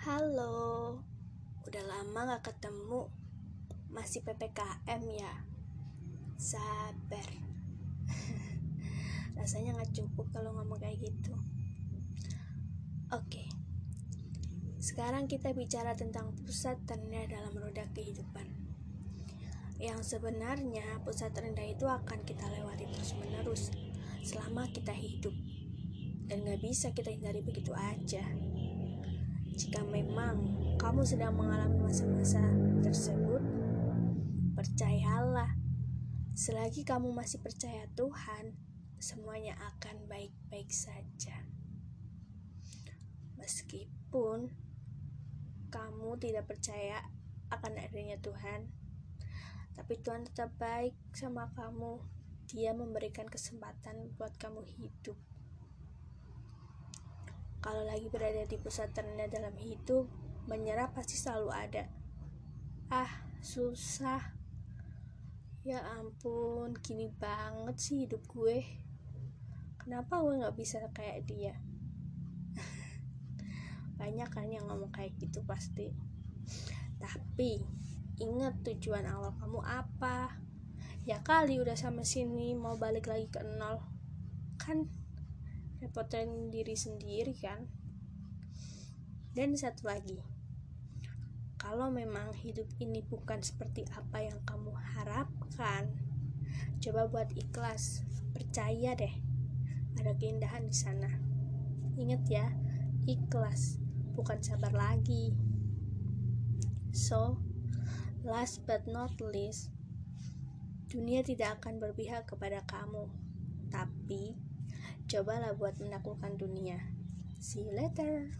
Halo, udah lama gak ketemu. Masih PPKM ya? Sabar. Rasanya gak cukup kalau ngomong kayak gitu. Oke. Sekarang kita bicara tentang pusat terendah dalam roda kehidupan. Yang sebenarnya pusat terendah itu akan kita lewati terus menerus Selama kita hidup. Dan gak bisa kita hindari begitu aja jika memang kamu sedang mengalami masa-masa tersebut, percayalah, selagi kamu masih percaya Tuhan, semuanya akan baik-baik saja. Meskipun kamu tidak percaya akan adanya Tuhan, tapi Tuhan tetap baik sama kamu. Dia memberikan kesempatan buat kamu hidup kalau lagi berada di pusat terendah dalam hidup, menyerah pasti selalu ada. Ah, susah. Ya ampun, gini banget sih hidup gue. Kenapa gue gak bisa kayak dia? Banyak kan yang ngomong kayak gitu pasti. Tapi, ingat tujuan awal kamu apa. Ya kali udah sama sini mau balik lagi ke nol. Kan repotin diri sendiri kan. Dan satu lagi kalau memang hidup ini bukan seperti apa yang kamu harapkan coba buat ikhlas. Percaya deh ada keindahan di sana. Ingat ya ikhlas bukan sabar lagi. So last but not least dunia tidak akan berpihak kepada kamu. Tapi Cobalah buat menaklukkan dunia. See you later.